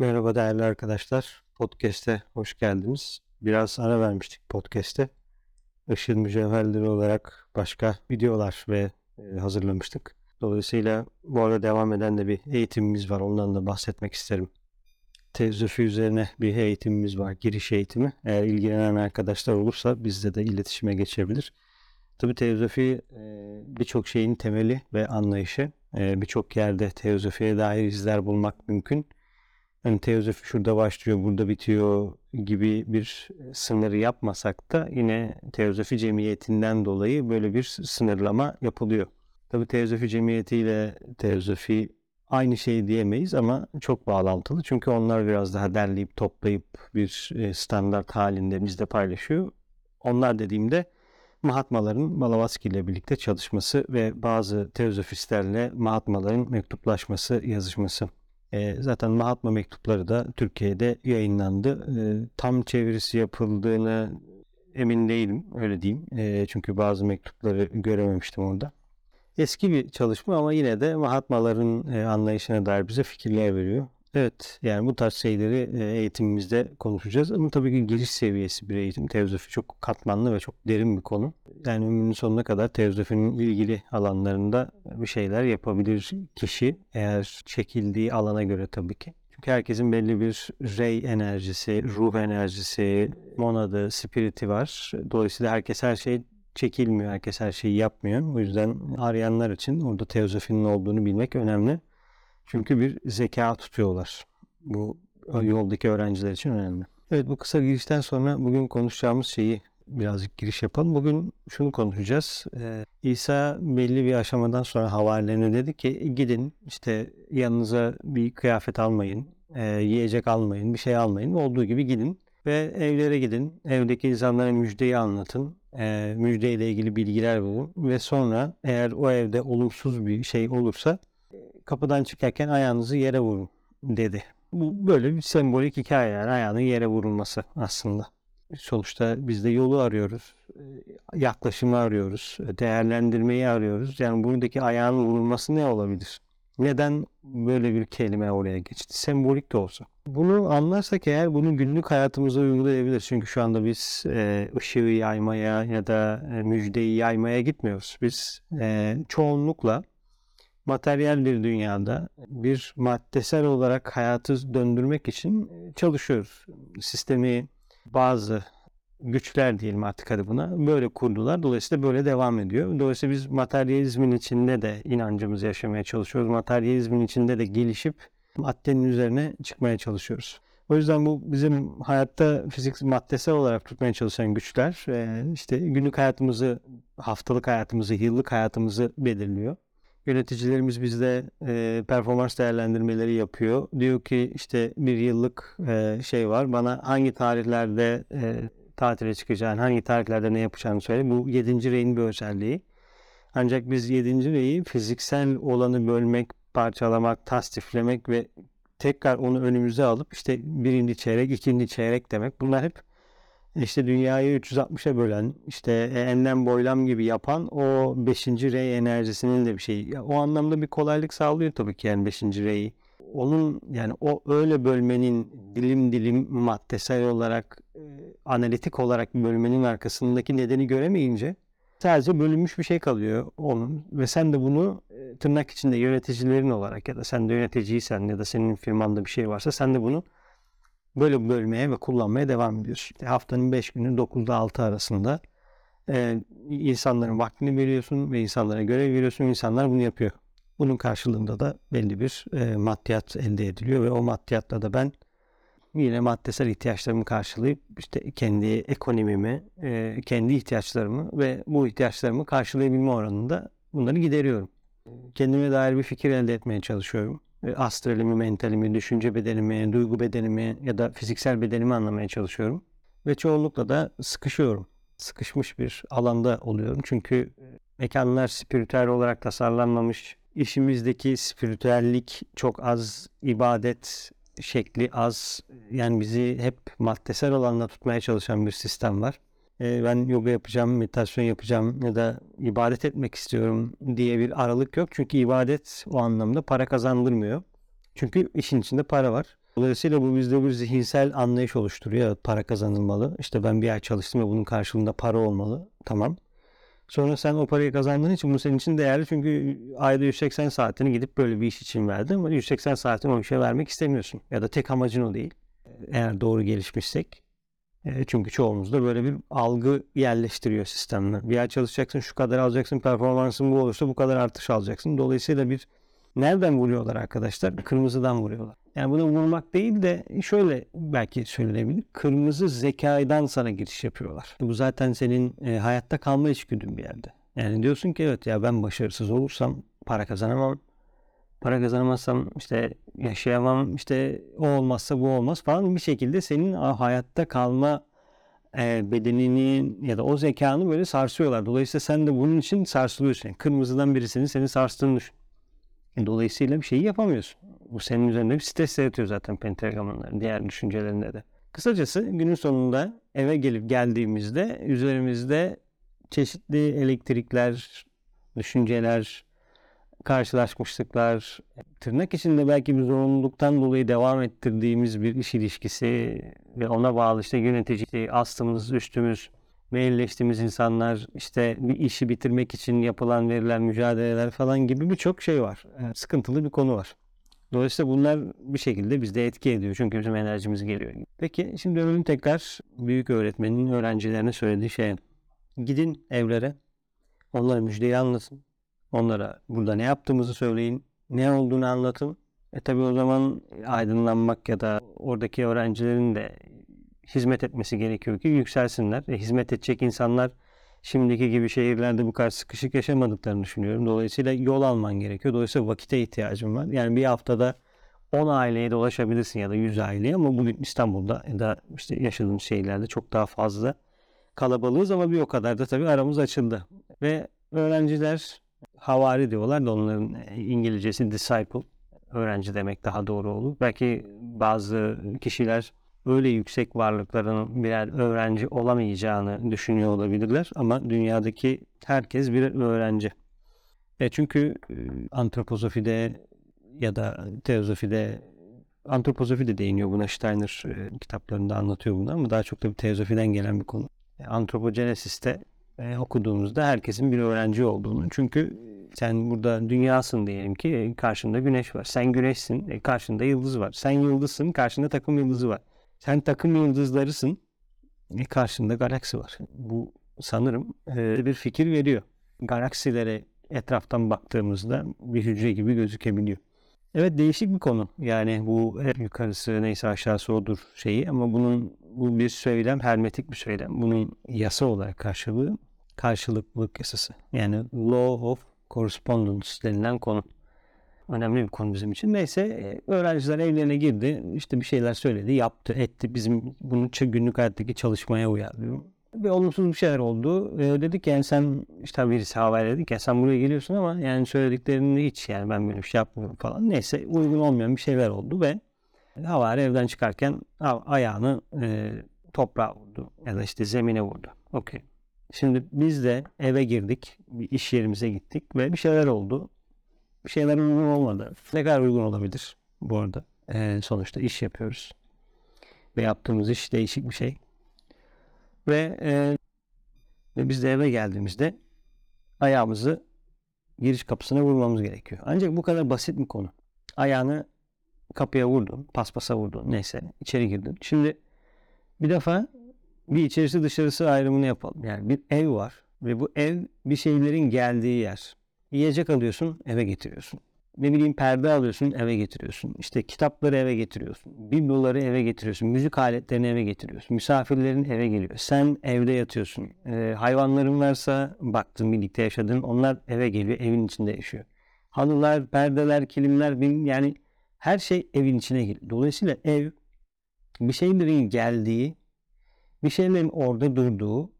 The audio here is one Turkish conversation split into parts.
Merhaba değerli arkadaşlar. Podcast'e hoş geldiniz. Biraz ara vermiştik podcast'e. Işıl mücevherleri olarak başka videolar ve e, hazırlamıştık. Dolayısıyla bu arada devam eden de bir eğitimimiz var. Ondan da bahsetmek isterim. Teozofi üzerine bir eğitimimiz var. Giriş eğitimi. Eğer ilgilenen arkadaşlar olursa bizde de iletişime geçebilir. Tabi teozofi e, birçok şeyin temeli ve anlayışı. E, birçok yerde teozofiye dair izler bulmak mümkün hani teozofi şurada başlıyor, burada bitiyor gibi bir sınırı yapmasak da yine teozofi cemiyetinden dolayı böyle bir sınırlama yapılıyor. Tabi teozofi cemiyetiyle teozofi aynı şey diyemeyiz ama çok bağlantılı. Çünkü onlar biraz daha derleyip toplayıp bir e, standart halinde bizde paylaşıyor. Onlar dediğimde Mahatmaların Blavatsky ile birlikte çalışması ve bazı teozofistlerle Mahatmaların mektuplaşması, yazışması. E, zaten Mahatma mektupları da Türkiye'de yayınlandı. E, tam çevirisi yapıldığını emin değilim, öyle diyeyim. E, çünkü bazı mektupları görememiştim orada. Eski bir çalışma ama yine de Mahatmaların e, anlayışına dair bize fikirler veriyor. Evet yani bu tarz şeyleri e, eğitimimizde konuşacağız. Ama tabii ki giriş seviyesi bir eğitim. Teozofi çok katmanlı ve çok derin bir konu. Yani ömrünün sonuna kadar teozofinin ilgili alanlarında bir şeyler yapabilir kişi. Eğer çekildiği alana göre tabii ki. Çünkü herkesin belli bir rey enerjisi, ruh enerjisi, monadı, spiriti var. Dolayısıyla herkes her şey çekilmiyor. Herkes her şeyi yapmıyor. O yüzden arayanlar için orada teozofinin olduğunu bilmek önemli. Çünkü bir zeka tutuyorlar. Bu yoldaki öğrenciler için önemli. Evet bu kısa girişten sonra bugün konuşacağımız şeyi birazcık giriş yapalım. Bugün şunu konuşacağız. Ee, İsa belli bir aşamadan sonra havarilerine dedi ki gidin işte yanınıza bir kıyafet almayın, e, yiyecek almayın, bir şey almayın. Olduğu gibi gidin ve evlere gidin. Evdeki insanlara müjdeyi anlatın. E, müjdeyle ilgili bilgiler verin ve sonra eğer o evde olumsuz bir şey olursa kapıdan çıkarken ayağınızı yere vurun dedi. Bu böyle bir sembolik hikaye yani ayağının yere vurulması aslında. Sonuçta biz de yolu arıyoruz, e, yaklaşımı arıyoruz, değerlendirmeyi arıyoruz. Yani buradaki ayağın vurulması ne olabilir? Neden böyle bir kelime oraya geçti? Sembolik de olsa. Bunu anlarsak eğer bunu günlük hayatımıza uygulayabiliriz. Çünkü şu anda biz e, ışığı yaymaya ya da e, müjdeyi yaymaya gitmiyoruz. Biz e, çoğunlukla materyal bir dünyada bir maddesel olarak hayatı döndürmek için çalışıyoruz. Sistemi bazı güçler diyelim artık hadi buna böyle kurdular. Dolayısıyla böyle devam ediyor. Dolayısıyla biz materyalizmin içinde de inancımızı yaşamaya çalışıyoruz. Materyalizmin içinde de gelişip maddenin üzerine çıkmaya çalışıyoruz. O yüzden bu bizim hayatta fizik maddesel olarak tutmaya çalışan güçler işte günlük hayatımızı, haftalık hayatımızı, yıllık hayatımızı belirliyor. Yöneticilerimiz bizde e, performans değerlendirmeleri yapıyor. Diyor ki işte bir yıllık e, şey var. Bana hangi tarihlerde e, tatile çıkacağını, hangi tarihlerde ne yapacağını söyle. Bu 7. reyin bir özelliği. Ancak biz 7. reyi fiziksel olanı bölmek, parçalamak, tasdiflemek ve tekrar onu önümüze alıp işte birinci çeyrek, ikinci çeyrek demek. Bunlar hep işte dünyayı 360'a bölen, işte enlem boylam gibi yapan o 5. rey enerjisinin de bir şeyi. O anlamda bir kolaylık sağlıyor tabii ki yani 5. reyi. Onun yani o öyle bölmenin dilim dilim maddesel olarak e, analitik olarak bölmenin arkasındaki nedeni göremeyince sadece bölünmüş bir şey kalıyor onun ve sen de bunu e, tırnak içinde yöneticilerin olarak ya da sen de yöneticiysen ya da senin firmanda bir şey varsa sen de bunu böyle bölmeye ve kullanmaya devam ediyoruz. İşte haftanın 5 günü 9'da 6 arasında e, insanların vaktini veriyorsun ve insanlara görev veriyorsun. İnsanlar bunu yapıyor. Bunun karşılığında da belli bir e, maddiyat elde ediliyor ve o maddiyatla da ben yine maddesel ihtiyaçlarımı karşılayıp işte kendi ekonomimi, e, kendi ihtiyaçlarımı ve bu ihtiyaçlarımı karşılayabilme oranında bunları gideriyorum. Kendime dair bir fikir elde etmeye çalışıyorum. E, astralimi, mentalimi, düşünce bedenimi, duygu bedenimi ya da fiziksel bedenimi anlamaya çalışıyorum. Ve çoğunlukla da sıkışıyorum. Sıkışmış bir alanda oluyorum. Çünkü e, mekanlar spiritüel olarak tasarlanmamış. İşimizdeki spiritüellik çok az, ibadet şekli az. Yani bizi hep maddesel alanda tutmaya çalışan bir sistem var. E, ben yoga yapacağım, meditasyon yapacağım ya da ibadet etmek istiyorum diye bir aralık yok. Çünkü ibadet o anlamda para kazandırmıyor. Çünkü işin içinde para var. Dolayısıyla bu bizde bir zihinsel anlayış oluşturuyor. Para kazanılmalı. İşte ben bir ay çalıştım ve bunun karşılığında para olmalı. Tamam. Sonra sen o parayı kazandığın için bu senin için değerli. Çünkü ayda 180 saatini gidip böyle bir iş için verdin ama 180 saatini o işe vermek istemiyorsun. Ya da tek amacın o değil. Eğer doğru gelişmişsek. E, çünkü çoğumuzda böyle bir algı yerleştiriyor sistemler. Bir ay çalışacaksın, şu kadar alacaksın, performansın bu olursa bu kadar artış alacaksın. Dolayısıyla bir nereden vuruyorlar arkadaşlar? Kırmızıdan vuruyorlar. Yani bunu vurmak değil de şöyle belki söylenebilir. Kırmızı zekadan sana giriş yapıyorlar. Bu zaten senin e, hayatta kalma içgüdün bir yerde. Yani diyorsun ki evet ya ben başarısız olursam para kazanamam. Para kazanamazsam işte yaşayamam. işte o olmazsa bu olmaz falan bir şekilde senin hayatta kalma e, bedenini ya da o zekanı böyle sarsıyorlar. Dolayısıyla sen de bunun için sarsılıyorsun. Yani kırmızıdan birisinin seni sarstığını düşün. Dolayısıyla bir şeyi yapamıyorsun. Bu senin üzerinde bir stres yaratıyor zaten pentagramanların diğer düşüncelerinde de. Kısacası günün sonunda eve gelip geldiğimizde üzerimizde çeşitli elektrikler, düşünceler, karşılaşmışlıklar, tırnak içinde belki bir zorunluluktan dolayı devam ettirdiğimiz bir iş ilişkisi ve ona bağlı işte yönetici, astımız, üstümüz, mailleştiğimiz insanlar, işte bir işi bitirmek için yapılan verilen mücadeleler falan gibi birçok şey var. Yani sıkıntılı bir konu var. Dolayısıyla bunlar bir şekilde bizde etki ediyor. Çünkü bizim enerjimiz geliyor. Peki şimdi dönelim tekrar büyük öğretmenin öğrencilerine söylediği şey. Gidin evlere. Onlara müjdeyi anlatın. Onlara burada ne yaptığımızı söyleyin. Ne olduğunu anlatın. E tabi o zaman aydınlanmak ya da oradaki öğrencilerin de hizmet etmesi gerekiyor ki yükselsinler. E, hizmet edecek insanlar şimdiki gibi şehirlerde bu kadar sıkışık yaşamadıklarını düşünüyorum. Dolayısıyla yol alman gerekiyor. Dolayısıyla vakite ihtiyacım var. Yani bir haftada 10 aileye dolaşabilirsin ya da 100 aileye ama bugün İstanbul'da ya da işte yaşadığımız şehirlerde çok daha fazla kalabalığız ama bir o kadar da tabii aramız açıldı. Ve öğrenciler havari diyorlar da onların İngilizcesi disciple. Öğrenci demek daha doğru olur. Belki bazı kişiler öyle yüksek varlıkların birer öğrenci olamayacağını düşünüyor olabilirler ama dünyadaki herkes bir öğrenci. E çünkü e, antroposofide ya da teozofide antropozofi de değiniyor buna Steiner e, kitaplarında anlatıyor bunu ama daha çok da bir teozofiden gelen bir konu. E, antropogenesis'te e, okuduğumuzda herkesin bir öğrenci olduğunu. Çünkü sen burada dünyasın diyelim ki e, karşında güneş var. Sen güneşsin, e, karşında yıldız var. Sen yıldızsın, karşında takım yıldızı var. Sen takım yıldızlarısın. E karşında galaksi var. Bu sanırım e, bir fikir veriyor. Galaksilere etraftan baktığımızda bir hücre gibi gözükebiliyor. Evet değişik bir konu. Yani bu yukarısı neyse aşağısı odur şeyi ama bunun bu bir söylem, hermetik bir söylem. Bunun yasa olarak karşılığı karşılıklılık yasası. Yani law of correspondence denilen konu önemli bir konu bizim için. Neyse e, öğrenciler evlerine girdi. işte bir şeyler söyledi, yaptı, etti. Bizim bunu günlük hayattaki çalışmaya uyarlıyor. Ve olumsuz bir şeyler oldu. E, dedik yani sen işte birisi havale dedik ya sen buraya geliyorsun ama yani söylediklerini hiç yani ben böyle bir şey yapmıyorum falan. Neyse uygun olmayan bir şeyler oldu ve havale evden çıkarken ayağını e, toprağa vurdu ya da işte zemine vurdu. Okey. Şimdi biz de eve girdik, bir iş yerimize gittik ve bir şeyler oldu bir şeyler uygun olmadı. Ne kadar uygun olabilir bu arada? Ee, sonuçta iş yapıyoruz. Ve yaptığımız iş değişik bir şey. Ve, e, ve biz de eve geldiğimizde ayağımızı giriş kapısına vurmamız gerekiyor. Ancak bu kadar basit bir konu. Ayağını kapıya vurdun, paspasa vurdun, neyse içeri girdin. Şimdi bir defa bir içerisi dışarısı ayrımını yapalım. Yani bir ev var ve bu ev bir şeylerin geldiği yer. Yiyecek alıyorsun, eve getiriyorsun. Ne bileyim perde alıyorsun, eve getiriyorsun. İşte kitapları eve getiriyorsun. Bibloları eve getiriyorsun. Müzik aletlerini eve getiriyorsun. Misafirlerin eve geliyor. Sen evde yatıyorsun. Ee, hayvanların varsa baktın birlikte yaşadın. Onlar eve geliyor, evin içinde yaşıyor. Halılar, perdeler, kilimler, yani her şey evin içine giriyor. Dolayısıyla ev bir şeylerin geldiği, bir şeylerin orada durduğu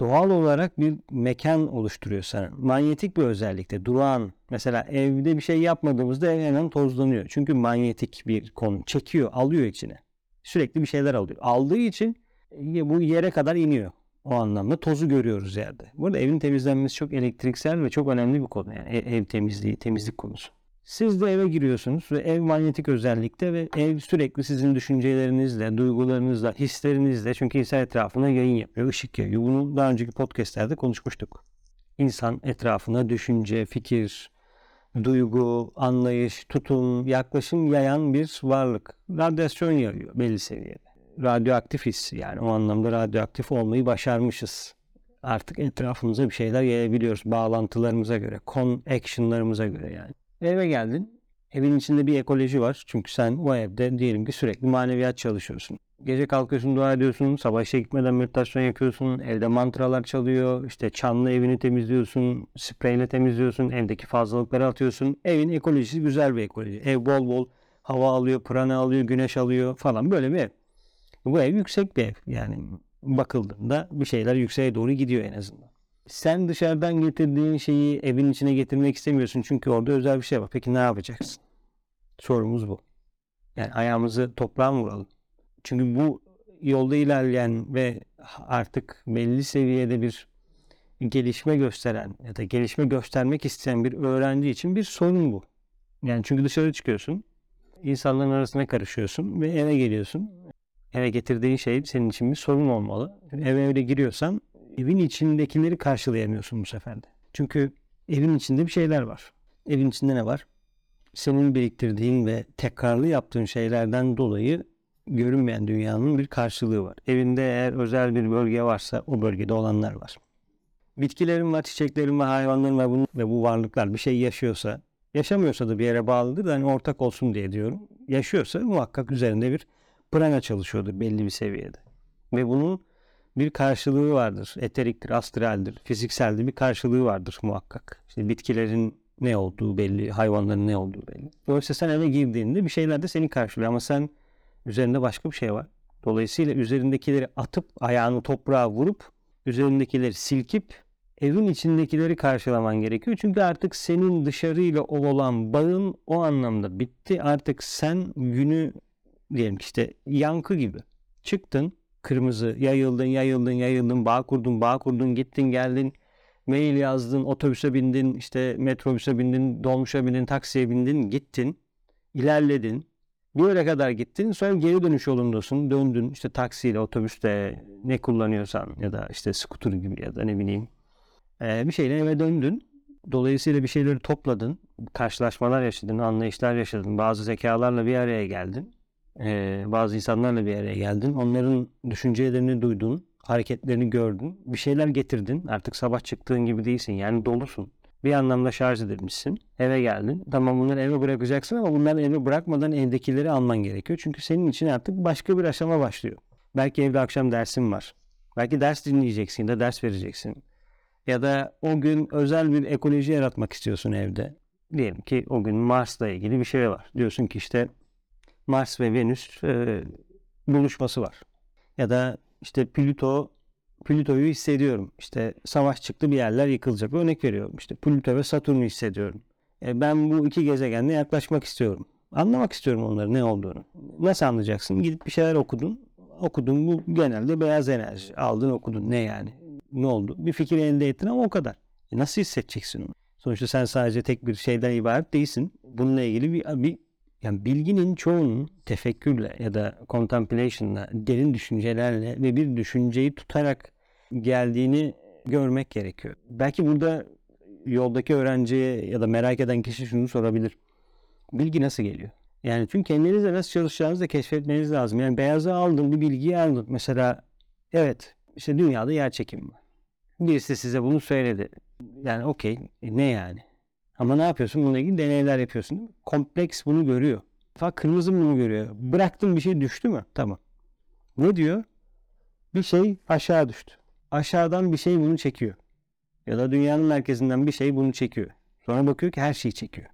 doğal olarak bir mekan oluşturuyor sana. Manyetik bir özellikte durağan. Mesela evde bir şey yapmadığımızda ev hemen tozlanıyor. Çünkü manyetik bir konu. Çekiyor, alıyor içine. Sürekli bir şeyler alıyor. Aldığı için e, bu yere kadar iniyor. O anlamda tozu görüyoruz yerde. Burada evin temizlenmesi çok elektriksel ve çok önemli bir konu. Yani ev temizliği, temizlik konusu. Siz de eve giriyorsunuz ve ev manyetik özellikte ve ev sürekli sizin düşüncelerinizle, duygularınızla, hislerinizle çünkü insan etrafına yayın yapıyor, ışık yayıyor. Bunu daha önceki podcastlerde konuşmuştuk. İnsan etrafına düşünce, fikir, duygu, anlayış, tutum, yaklaşım yayan bir varlık. Radyasyon yayıyor belli seviyede. Radyoaktif his yani o anlamda radyoaktif olmayı başarmışız. Artık etrafımıza bir şeyler yayabiliyoruz bağlantılarımıza göre, connectionlarımıza göre yani. Eve geldin. Evin içinde bir ekoloji var. Çünkü sen o evde diyelim ki sürekli maneviyat çalışıyorsun. Gece kalkıyorsun, dua ediyorsun. Sabah işe gitmeden meditasyon yapıyorsun. Evde mantralar çalıyor. işte çanlı evini temizliyorsun. Spreyle temizliyorsun. Evdeki fazlalıkları atıyorsun. Evin ekolojisi güzel bir ekoloji. Ev bol bol hava alıyor, prana alıyor, güneş alıyor falan. Böyle bir ev. Bu ev yüksek bir ev. Yani bakıldığında bir şeyler yükseğe doğru gidiyor en azından. Sen dışarıdan getirdiğin şeyi evin içine getirmek istemiyorsun çünkü orada özel bir şey var. Peki ne yapacaksın? Sorumuz bu. Yani ayağımızı toprağa mı vuralım? Çünkü bu yolda ilerleyen ve artık belli seviyede bir gelişme gösteren ya da gelişme göstermek isteyen bir öğrenci için bir sorun bu. Yani çünkü dışarı çıkıyorsun, insanların arasına karışıyorsun ve eve geliyorsun. Eve getirdiğin şey senin için bir sorun olmalı. Eve öyle giriyorsan evin içindekileri karşılayamıyorsun bu sefer de. Çünkü evin içinde bir şeyler var. Evin içinde ne var? Senin biriktirdiğin ve tekrarlı yaptığın şeylerden dolayı görünmeyen dünyanın bir karşılığı var. Evinde eğer özel bir bölge varsa o bölgede olanlar var. Bitkilerin var, çiçeklerin var, hayvanların var ve bu varlıklar bir şey yaşıyorsa, yaşamıyorsa da bir yere bağlıdır da hani ortak olsun diye diyorum. Yaşıyorsa muhakkak üzerinde bir prana çalışıyordur belli bir seviyede. Ve bunun bir karşılığı vardır. Eteriktir, astraldir, fizikseldir bir karşılığı vardır muhakkak. İşte bitkilerin ne olduğu belli, hayvanların ne olduğu belli. Dolayısıyla sen eve girdiğinde bir şeyler de seni karşılıyor ama sen üzerinde başka bir şey var. Dolayısıyla üzerindekileri atıp ayağını toprağa vurup üzerindekileri silkip evin içindekileri karşılaman gerekiyor. Çünkü artık senin dışarıyla olan bağın o anlamda bitti. Artık sen günü diyelim ki işte yankı gibi çıktın kırmızı yayıldın yayıldın yayıldın bağ kurdun bağ kurdun gittin geldin mail yazdın otobüse bindin işte metrobüse bindin dolmuşa bindin taksiye bindin gittin ilerledin. Bir yere kadar gittin sonra geri dönüş yolundasın döndün işte taksiyle otobüste ne kullanıyorsan ya da işte skuter gibi ya da ne bileyim ee, bir şeyle eve döndün. Dolayısıyla bir şeyleri topladın karşılaşmalar yaşadın anlayışlar yaşadın bazı zekalarla bir araya geldin e, bazı insanlarla bir araya geldin. Onların düşüncelerini duydun, hareketlerini gördün, bir şeyler getirdin. Artık sabah çıktığın gibi değilsin. Yani dolusun. Bir anlamda şarj edilmişsin. Eve geldin. Tamam bunları eve bırakacaksın ama bunları eve bırakmadan evdekileri alman gerekiyor. Çünkü senin için artık başka bir aşama başlıyor. Belki evde akşam dersin var. Belki ders dinleyeceksin ya da ders vereceksin. Ya da o gün özel bir ekoloji yaratmak istiyorsun evde. Diyelim ki o gün Mars'la ilgili bir şey var. Diyorsun ki işte Mars ve Venüs e, buluşması var. Ya da işte Plüto Plüto'yu hissediyorum. İşte savaş çıktı bir yerler yıkılacak. Örnek veriyorum. İşte Plüto ve Satürn'ü hissediyorum. E, ben bu iki gezegenle yaklaşmak istiyorum. Anlamak istiyorum onların ne olduğunu. Nasıl anlayacaksın? Gidip bir şeyler okudun. Okudun bu genelde beyaz enerji. Aldın okudun. Ne yani? Ne oldu? Bir fikir elde ettin ama o kadar. E, nasıl hissedeceksin onu? Sonuçta sen sadece tek bir şeyden ibaret değilsin. Bununla ilgili bir, bir yani bilginin çoğunun tefekkürle ya da contemplation'la, derin düşüncelerle ve bir düşünceyi tutarak geldiğini görmek gerekiyor. Belki burada yoldaki öğrenciye ya da merak eden kişi şunu sorabilir. Bilgi nasıl geliyor? Yani çünkü kendinizle nasıl çalışacağınızı da keşfetmeniz lazım. Yani beyaza aldın bir bilgiyi aldın. Mesela evet işte dünyada yer çekimi var. Birisi size bunu söyledi. Yani okey ne yani? Ama ne yapıyorsun? Bununla ilgili deneyler yapıyorsun. Kompleks bunu görüyor. Fakat kırmızı bunu görüyor. Bıraktım bir şey düştü mü? Tamam. Ne diyor? Bir şey aşağı düştü. Aşağıdan bir şey bunu çekiyor. Ya da dünyanın merkezinden bir şey bunu çekiyor. Sonra bakıyor ki her şeyi çekiyor.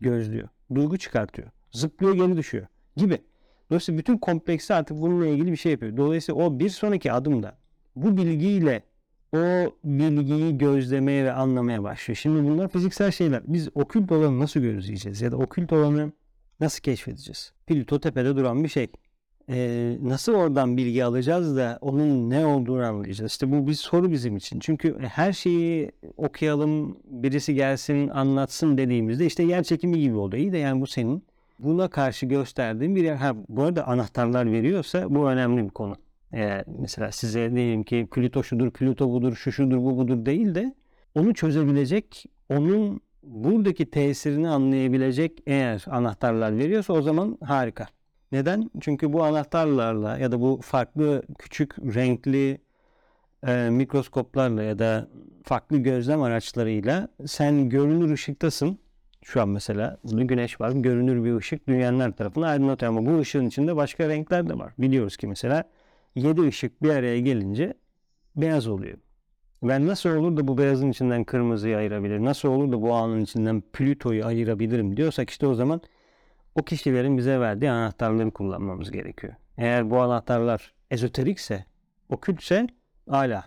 Gözlüyor. Duygu çıkartıyor. Zıplıyor geri düşüyor. Gibi. Dolayısıyla bütün kompleksi artık bununla ilgili bir şey yapıyor. Dolayısıyla o bir sonraki adımda bu bilgiyle o bilgiyi gözlemeye ve anlamaya başlıyor. Şimdi bunlar fiziksel şeyler. Biz okült olanı nasıl gözleyeceğiz ya da okült olanı nasıl keşfedeceğiz? Plüto tepede duran bir şey. Ee, nasıl oradan bilgi alacağız da onun ne olduğunu anlayacağız. İşte bu bir soru bizim için. Çünkü her şeyi okuyalım, birisi gelsin, anlatsın dediğimizde işte yer çekimi gibi oluyor. İyi de yani bu senin buna karşı gösterdiğin bir yer. Ha, bu arada anahtarlar veriyorsa bu önemli bir konu. Eğer mesela size diyelim ki Plüto şudur, Plüto budur, şu şudur, bu budur değil de onu çözebilecek, onun buradaki tesirini anlayabilecek eğer anahtarlar veriyorsa o zaman harika. Neden? Çünkü bu anahtarlarla ya da bu farklı küçük renkli e, mikroskoplarla ya da farklı gözlem araçlarıyla sen görünür ışıktasın. Şu an mesela burada güneş var. Görünür bir ışık dünyanın her tarafını aydınlatıyor ama bu ışığın içinde başka renkler de var. Biliyoruz ki mesela 7 ışık bir araya gelince beyaz oluyor. Ben nasıl olur da bu beyazın içinden kırmızıyı ayırabilir? Nasıl olur da bu anın içinden Plüto'yu ayırabilirim diyorsak işte o zaman o kişilerin bize verdiği anahtarları kullanmamız gerekiyor. Eğer bu anahtarlar ezoterikse, okültse hala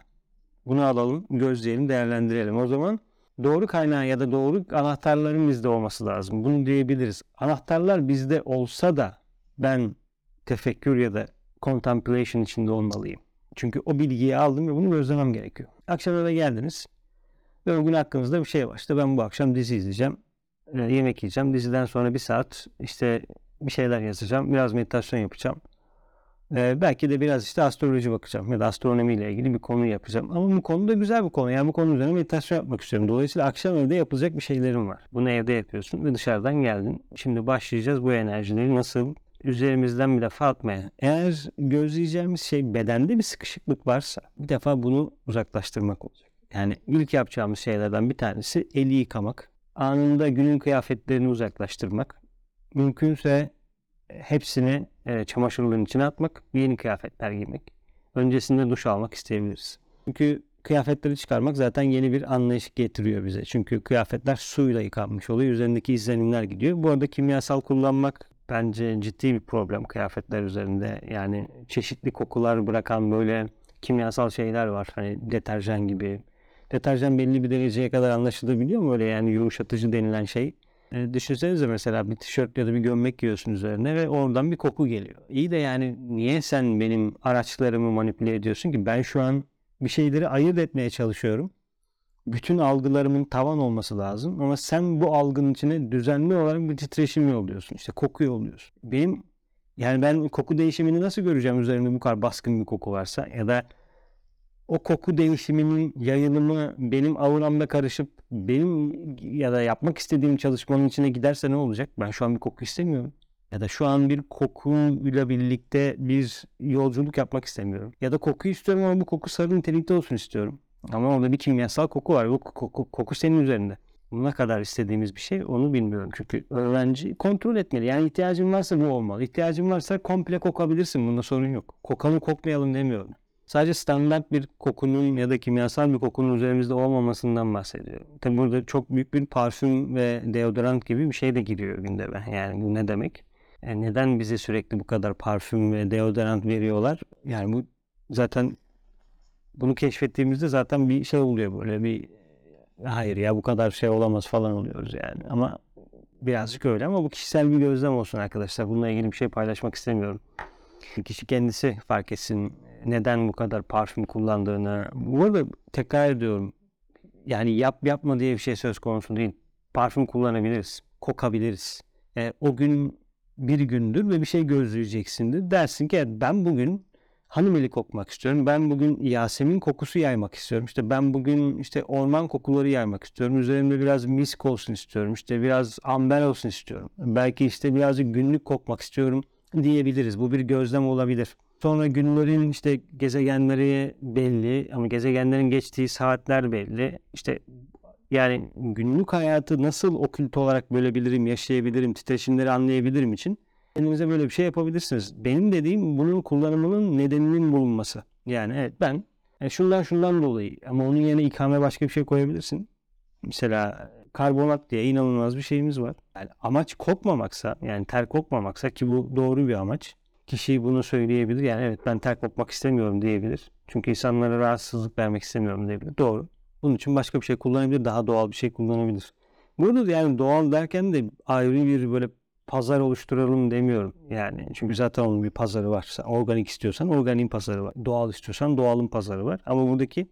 bunu alalım, gözleyelim, değerlendirelim. O zaman doğru kaynağı ya da doğru anahtarların bizde olması lazım. Bunu diyebiliriz. Anahtarlar bizde olsa da ben tefekkür ya da contemplation içinde olmalıyım. Çünkü o bilgiyi aldım ve bunu gözlemem gerekiyor. Akşam eve geldiniz ve o gün hakkınızda bir şey var. İşte ben bu akşam dizi izleyeceğim. E, yemek yiyeceğim. Diziden sonra bir saat işte bir şeyler yazacağım. Biraz meditasyon yapacağım. Ee, belki de biraz işte astroloji bakacağım ya da astronomiyle ilgili bir konu yapacağım. Ama bu konu da güzel bir konu. Yani bu konu üzerine meditasyon yapmak istiyorum. Dolayısıyla akşam evde yapılacak bir şeylerim var. Bunu evde yapıyorsun ve dışarıdan geldin. Şimdi başlayacağız bu enerjileri nasıl üzerimizden bir defa atmaya. Eğer gözleyeceğimiz şey bedende bir sıkışıklık varsa bir defa bunu uzaklaştırmak olacak. Yani ilk yapacağımız şeylerden bir tanesi eli yıkamak. Anında günün kıyafetlerini uzaklaştırmak. Mümkünse hepsini e, çamaşırların içine atmak, yeni kıyafetler giymek. Öncesinde duş almak isteyebiliriz. Çünkü kıyafetleri çıkarmak zaten yeni bir anlayış getiriyor bize. Çünkü kıyafetler suyla yıkanmış oluyor. Üzerindeki izlenimler gidiyor. Bu arada kimyasal kullanmak bence ciddi bir problem kıyafetler üzerinde. Yani çeşitli kokular bırakan böyle kimyasal şeyler var. Hani deterjan gibi. Deterjan belli bir dereceye kadar anlaşılabiliyor mu öyle yani yumuşatıcı denilen şey. E, düşünsenize mesela bir tişört ya da bir gömlek giyiyorsun üzerine ve oradan bir koku geliyor. İyi de yani niye sen benim araçlarımı manipüle ediyorsun ki? Ben şu an bir şeyleri ayırt etmeye çalışıyorum. Bütün algılarımın tavan olması lazım ama sen bu algının içine düzenli olarak bir titreşim yolluyorsun. İşte koku yolluyorsun. Benim yani ben koku değişimini nasıl göreceğim üzerimde bu kadar baskın bir koku varsa ya da o koku değişiminin yayılımı benim auramda karışıp benim ya da yapmak istediğim çalışmanın içine giderse ne olacak? Ben şu an bir koku istemiyorum. Ya da şu an bir kokuyla birlikte bir yolculuk yapmak istemiyorum. Ya da koku istiyorum ama bu koku sarı nitelikte olsun istiyorum. Ama orada bir kimyasal koku var. Bu koku, koku senin üzerinde. Ne kadar istediğimiz bir şey onu bilmiyorum. Çünkü öğrenci kontrol etmeli. Yani ihtiyacın varsa bu olmalı. İhtiyacın varsa komple kokabilirsin. Bunda sorun yok. Kokalım kokmayalım demiyorum. Sadece standart bir kokunun ya da kimyasal bir kokunun üzerimizde olmamasından bahsediyorum. Tabi burada çok büyük bir parfüm ve deodorant gibi bir şey de giriyor gündeme. Yani bu ne demek? Yani e, neden bize sürekli bu kadar parfüm ve deodorant veriyorlar? Yani bu zaten bunu keşfettiğimizde zaten bir şey oluyor böyle bir hayır ya bu kadar şey olamaz falan oluyoruz yani. Ama birazcık öyle ama bu kişisel bir gözlem olsun arkadaşlar. Bununla ilgili bir şey paylaşmak istemiyorum. Kişi kendisi fark etsin neden bu kadar parfüm kullandığını. Bu arada tekrar ediyorum. Yani yap yapma diye bir şey söz konusu değil. Parfüm kullanabiliriz. Kokabiliriz. E, o gün bir gündür ve bir şey gözleyeceksindir. Dersin ki ben bugün hanımeli kokmak istiyorum. Ben bugün Yasemin kokusu yaymak istiyorum. İşte ben bugün işte orman kokuları yaymak istiyorum. Üzerimde biraz misk olsun istiyorum. İşte biraz amber olsun istiyorum. Belki işte birazcık günlük kokmak istiyorum diyebiliriz. Bu bir gözlem olabilir. Sonra günlerin işte gezegenleri belli ama gezegenlerin geçtiği saatler belli. İşte yani günlük hayatı nasıl okült olarak bölebilirim, yaşayabilirim, titreşimleri anlayabilirim için kendinize böyle bir şey yapabilirsiniz. Benim dediğim bunun kullanımının nedeninin bulunması. Yani evet ben e, şundan şundan dolayı ama onun yerine ikame başka bir şey koyabilirsin. Mesela karbonat diye inanılmaz bir şeyimiz var. Yani amaç kokmamaksa yani ter kokmamaksa ki bu doğru bir amaç kişi bunu söyleyebilir. Yani evet ben ter kopmak istemiyorum diyebilir. Çünkü insanlara rahatsızlık vermek istemiyorum diyebilir. Doğru. Bunun için başka bir şey kullanabilir. Daha doğal bir şey kullanabilir. Burada yani doğal derken de ayrı bir böyle pazar oluşturalım demiyorum. Yani çünkü zaten onun bir pazarı var. Organik istiyorsan organik pazarı var. Doğal istiyorsan doğalın pazarı var. Ama buradaki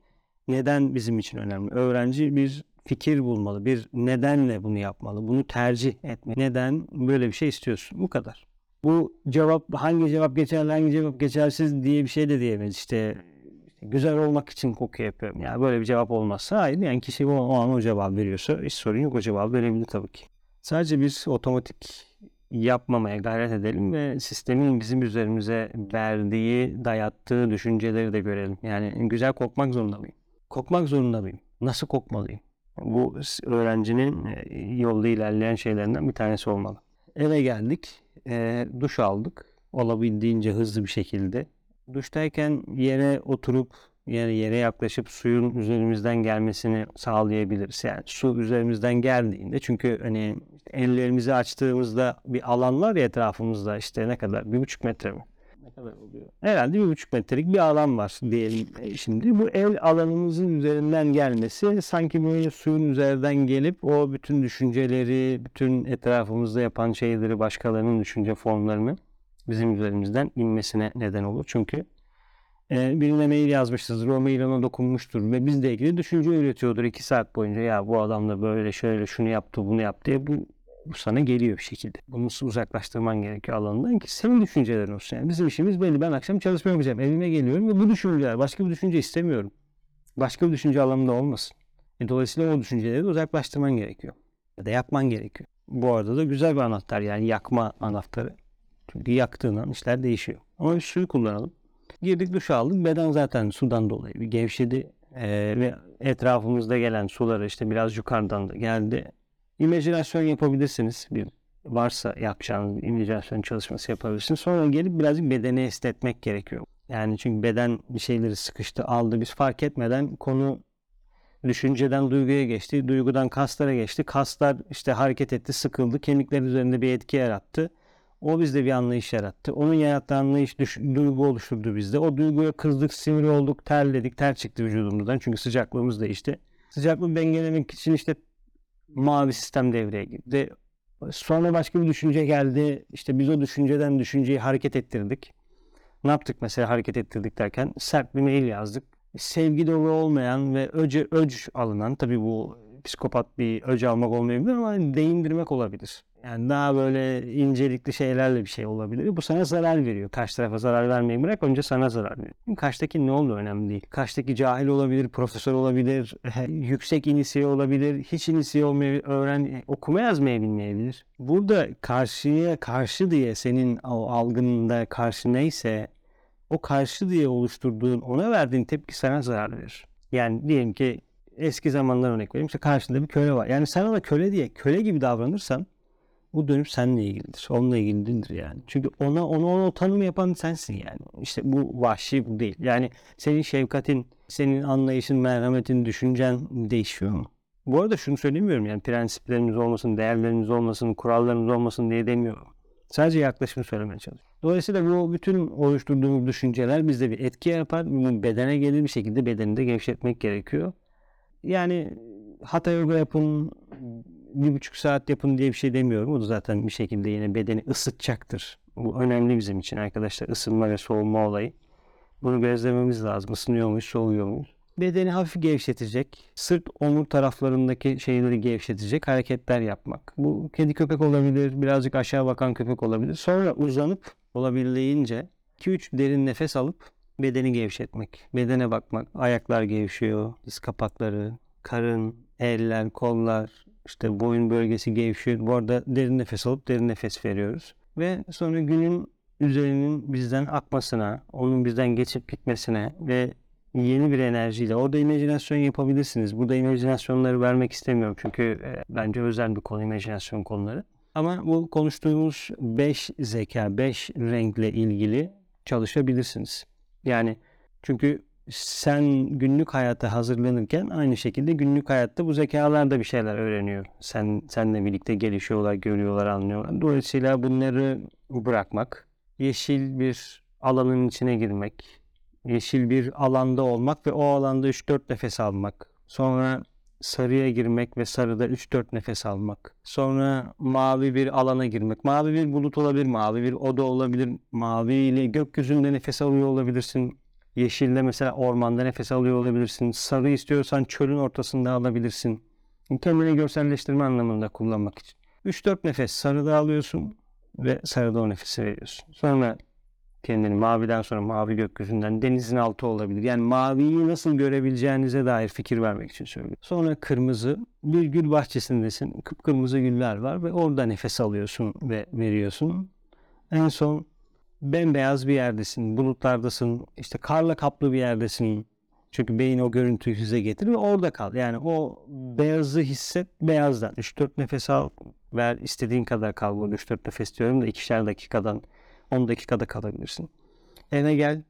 neden bizim için önemli? Öğrenci bir fikir bulmalı. Bir nedenle bunu yapmalı. Bunu tercih etmeli. Neden böyle bir şey istiyorsun? Bu kadar. Bu cevap hangi cevap geçerli hangi cevap geçersiz diye bir şey de diyemeyiz. İşte güzel olmak için koku yapıyorum. Yani böyle bir cevap olmazsa hayır. Yani kişi o, o an o cevap veriyorsa hiç sorun yok. O cevabı verebilir tabii ki. Sadece biz otomatik yapmamaya gayret edelim ve sistemin bizim üzerimize verdiği, dayattığı düşünceleri de görelim. Yani güzel kokmak zorunda mıyım? Kokmak zorunda mıyım? Nasıl kokmalıyım? Bu öğrencinin e, yolda ilerleyen şeylerinden bir tanesi olmalı. Eve geldik, e, duş aldık olabildiğince hızlı bir şekilde. Duştayken yere oturup yani yere yaklaşıp suyun üzerimizden gelmesini sağlayabiliriz. Yani su üzerimizden geldiğinde çünkü hani ellerimizi açtığımızda bir alan var ya etrafımızda işte ne kadar bir buçuk metre mi? Ne kadar oluyor? Herhalde bir buçuk metrelik bir alan var diyelim e, şimdi. Bu el alanımızın üzerinden gelmesi sanki böyle suyun üzerinden gelip o bütün düşünceleri, bütün etrafımızda yapan şeyleri, başkalarının düşünce formlarını bizim üzerimizden inmesine neden olur. Çünkü e, birine mail yazmışızdır. O mail ona dokunmuştur ve bizle ilgili düşünce üretiyordur iki saat boyunca. Ya bu adam da böyle şöyle şunu yaptı bunu yaptı diye bu, bu sana geliyor bir şekilde. Bunu uzaklaştırman gerekiyor alanından ki senin düşüncelerin olsun. Yani bizim işimiz belli. Ben akşam çalışma yapacağım. Evime geliyorum ve bu düşünceler. Başka bir düşünce istemiyorum. Başka bir düşünce alanında olmasın. E, dolayısıyla o düşünceleri uzaklaştırman gerekiyor. Ya da yapman gerekiyor. Bu arada da güzel bir anahtar yani yakma anahtarı. Çünkü yaktığın an işler değişiyor. Ama bir suyu kullanalım. Girdik duş aldık. Beden zaten sudan dolayı bir gevşedi. Ee, ve etrafımızda gelen suları işte biraz yukarıdan da geldi. İmajinasyon yapabilirsiniz. Bir varsa yapacağınız imajinasyon çalışması yapabilirsiniz. Sonra gelip birazcık bedeni esnetmek gerekiyor. Yani çünkü beden bir şeyleri sıkıştı, aldı. Biz fark etmeden konu düşünceden duyguya geçti. Duygudan kaslara geçti. Kaslar işte hareket etti, sıkıldı. Kemikler üzerinde bir etki yarattı. O bizde bir anlayış yarattı. Onun yarattığı anlayış düş, duygu oluşturdu bizde. O duyguya kızdık, sinir olduk, terledik, ter çıktı vücudumuzdan. Çünkü sıcaklığımız değişti. Sıcaklığı dengelemek için işte mavi sistem devreye girdi. Sonra başka bir düşünce geldi. İşte biz o düşünceden düşünceyi hareket ettirdik. Ne yaptık mesela hareket ettirdik derken? Sert bir mail yazdık. Sevgi dolu olmayan ve öce, öc alınan, tabii bu psikopat bir öc almak olmayabilir ama değindirmek olabilir. Yani daha böyle incelikli şeylerle bir şey olabilir. Bu sana zarar veriyor. Karşı tarafa zarar vermeyi bırak önce sana zarar veriyor. Karşıdaki ne olduğu önemli değil. Karşıdaki cahil olabilir, profesör olabilir, yüksek inisiye olabilir, hiç inisiye olmayabilir, öğren, okuma yazmayı bilmeyebilir. Burada karşıya karşı diye senin o algında karşı neyse o karşı diye oluşturduğun, ona verdiğin tepki sana zarar verir. Yani diyelim ki eski zamanlar örnek vereyim. İşte karşında bir köle var. Yani sana da köle diye köle gibi davranırsan bu dönüp seninle ilgilidir. Onunla ilgili değildir yani. Çünkü ona ona onu tanımı yapan sensin yani. İşte bu vahşi bu değil. Yani senin şefkatin, senin anlayışın, merhametin, düşüncen değişiyor mu? Bu arada şunu söylemiyorum yani prensiplerimiz olmasın, değerlerimiz olmasın, kurallarımız olmasın diye demiyorum. Sadece yaklaşımı söylemeye çalışıyorum. Dolayısıyla bu bütün oluşturduğumuz düşünceler bizde bir etki yapar. Bedene gelir bir şekilde bedeni de gevşetmek gerekiyor. Yani hatha yoga yapın, bir buçuk saat yapın diye bir şey demiyorum. O da zaten bir şekilde yine bedeni ısıtacaktır. Bu önemli bizim için arkadaşlar. ısınma ve soğuma olayı. Bunu gözlememiz lazım. Isınıyor muyuz, soğuyor muyuz? Bedeni hafif gevşetecek, sırt omur taraflarındaki şeyleri gevşetecek hareketler yapmak. Bu kedi köpek olabilir, birazcık aşağı bakan köpek olabilir. Sonra uzanıp olabildiğince 2-3 derin nefes alıp bedeni gevşetmek. Bedene bakmak. Ayaklar gevşiyor, diz kapakları, karın, eller, kollar, işte boyun bölgesi gevşiyor. Bu arada derin nefes alıp derin nefes veriyoruz. Ve sonra günün üzerinin bizden akmasına, onun bizden geçip gitmesine ve yeni bir enerjiyle orada imajinasyon yapabilirsiniz. Burada imajinasyonları vermek istemiyorum çünkü e, bence özel bir konu imajinasyon konuları. Ama bu konuştuğumuz 5 zeka, 5 renkle ilgili çalışabilirsiniz. Yani çünkü sen günlük hayata hazırlanırken aynı şekilde günlük hayatta bu zekalar da bir şeyler öğreniyor. Sen seninle birlikte gelişiyorlar, görüyorlar, anlıyorlar. Dolayısıyla bunları bırakmak, yeşil bir alanın içine girmek, yeşil bir alanda olmak ve o alanda 3-4 nefes almak. Sonra sarıya girmek ve sarıda 3-4 nefes almak. Sonra mavi bir alana girmek. Mavi bir bulut olabilir, mavi bir oda olabilir. Mavi ile gökyüzünde nefes alıyor olabilirsin. Yeşilde mesela ormanda nefes alıyor olabilirsin. Sarı istiyorsan çölün ortasında alabilirsin. Kendini görselleştirme anlamında kullanmak için. 3-4 nefes sarıda alıyorsun ve sarıda o nefesi veriyorsun. Sonra kendini maviden sonra mavi gökyüzünden denizin altı olabilir. Yani maviyi nasıl görebileceğinize dair fikir vermek için söylüyorum. Sonra kırmızı bir gül bahçesindesin. Kıpkırmızı güller var ve orada nefes alıyorsun ve veriyorsun. En son bembeyaz bir yerdesin. Bulutlardasın. işte karla kaplı bir yerdesin. Çünkü beyin o görüntüyü size getirir ve orada kal. Yani o beyazı hisset beyazdan. 3-4 nefes al ver istediğin kadar kal. Burada 3-4 nefes diyorum da ikişer dakikadan 10 dakikada kalabilirsin. Eve gel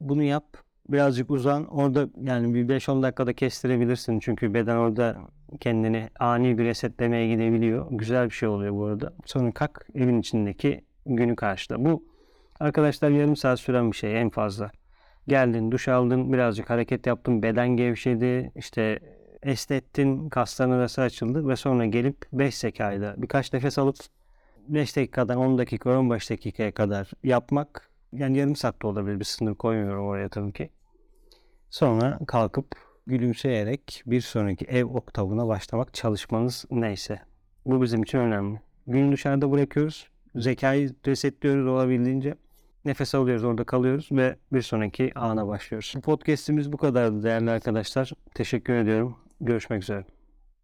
bunu yap. Birazcık uzan. Orada yani bir 5-10 dakikada kestirebilirsin. Çünkü beden orada kendini ani bir resetlemeye gidebiliyor. Güzel bir şey oluyor bu arada. Sonra kalk evin içindeki günü karşıla. Bu arkadaşlar yarım saat süren bir şey en fazla. Geldin, duş aldın, birazcık hareket yaptın, beden gevşedi, işte esnettin, kasların arası açıldı ve sonra gelip 5 zekayla birkaç nefes alıp 5 dakikadan 10 dakika, 15 dakikaya kadar yapmak yani yarım saatte olabilir bir sınır koymuyorum oraya tabii ki. Sonra kalkıp gülümseyerek bir sonraki ev oktavına başlamak çalışmanız neyse. Bu bizim için önemli. Günü dışarıda bırakıyoruz. Zekayı resetliyoruz olabildiğince. Nefes alıyoruz orada kalıyoruz ve bir sonraki ana başlıyoruz. Podcast'imiz bu kadardı değerli arkadaşlar. Teşekkür ediyorum. Görüşmek üzere.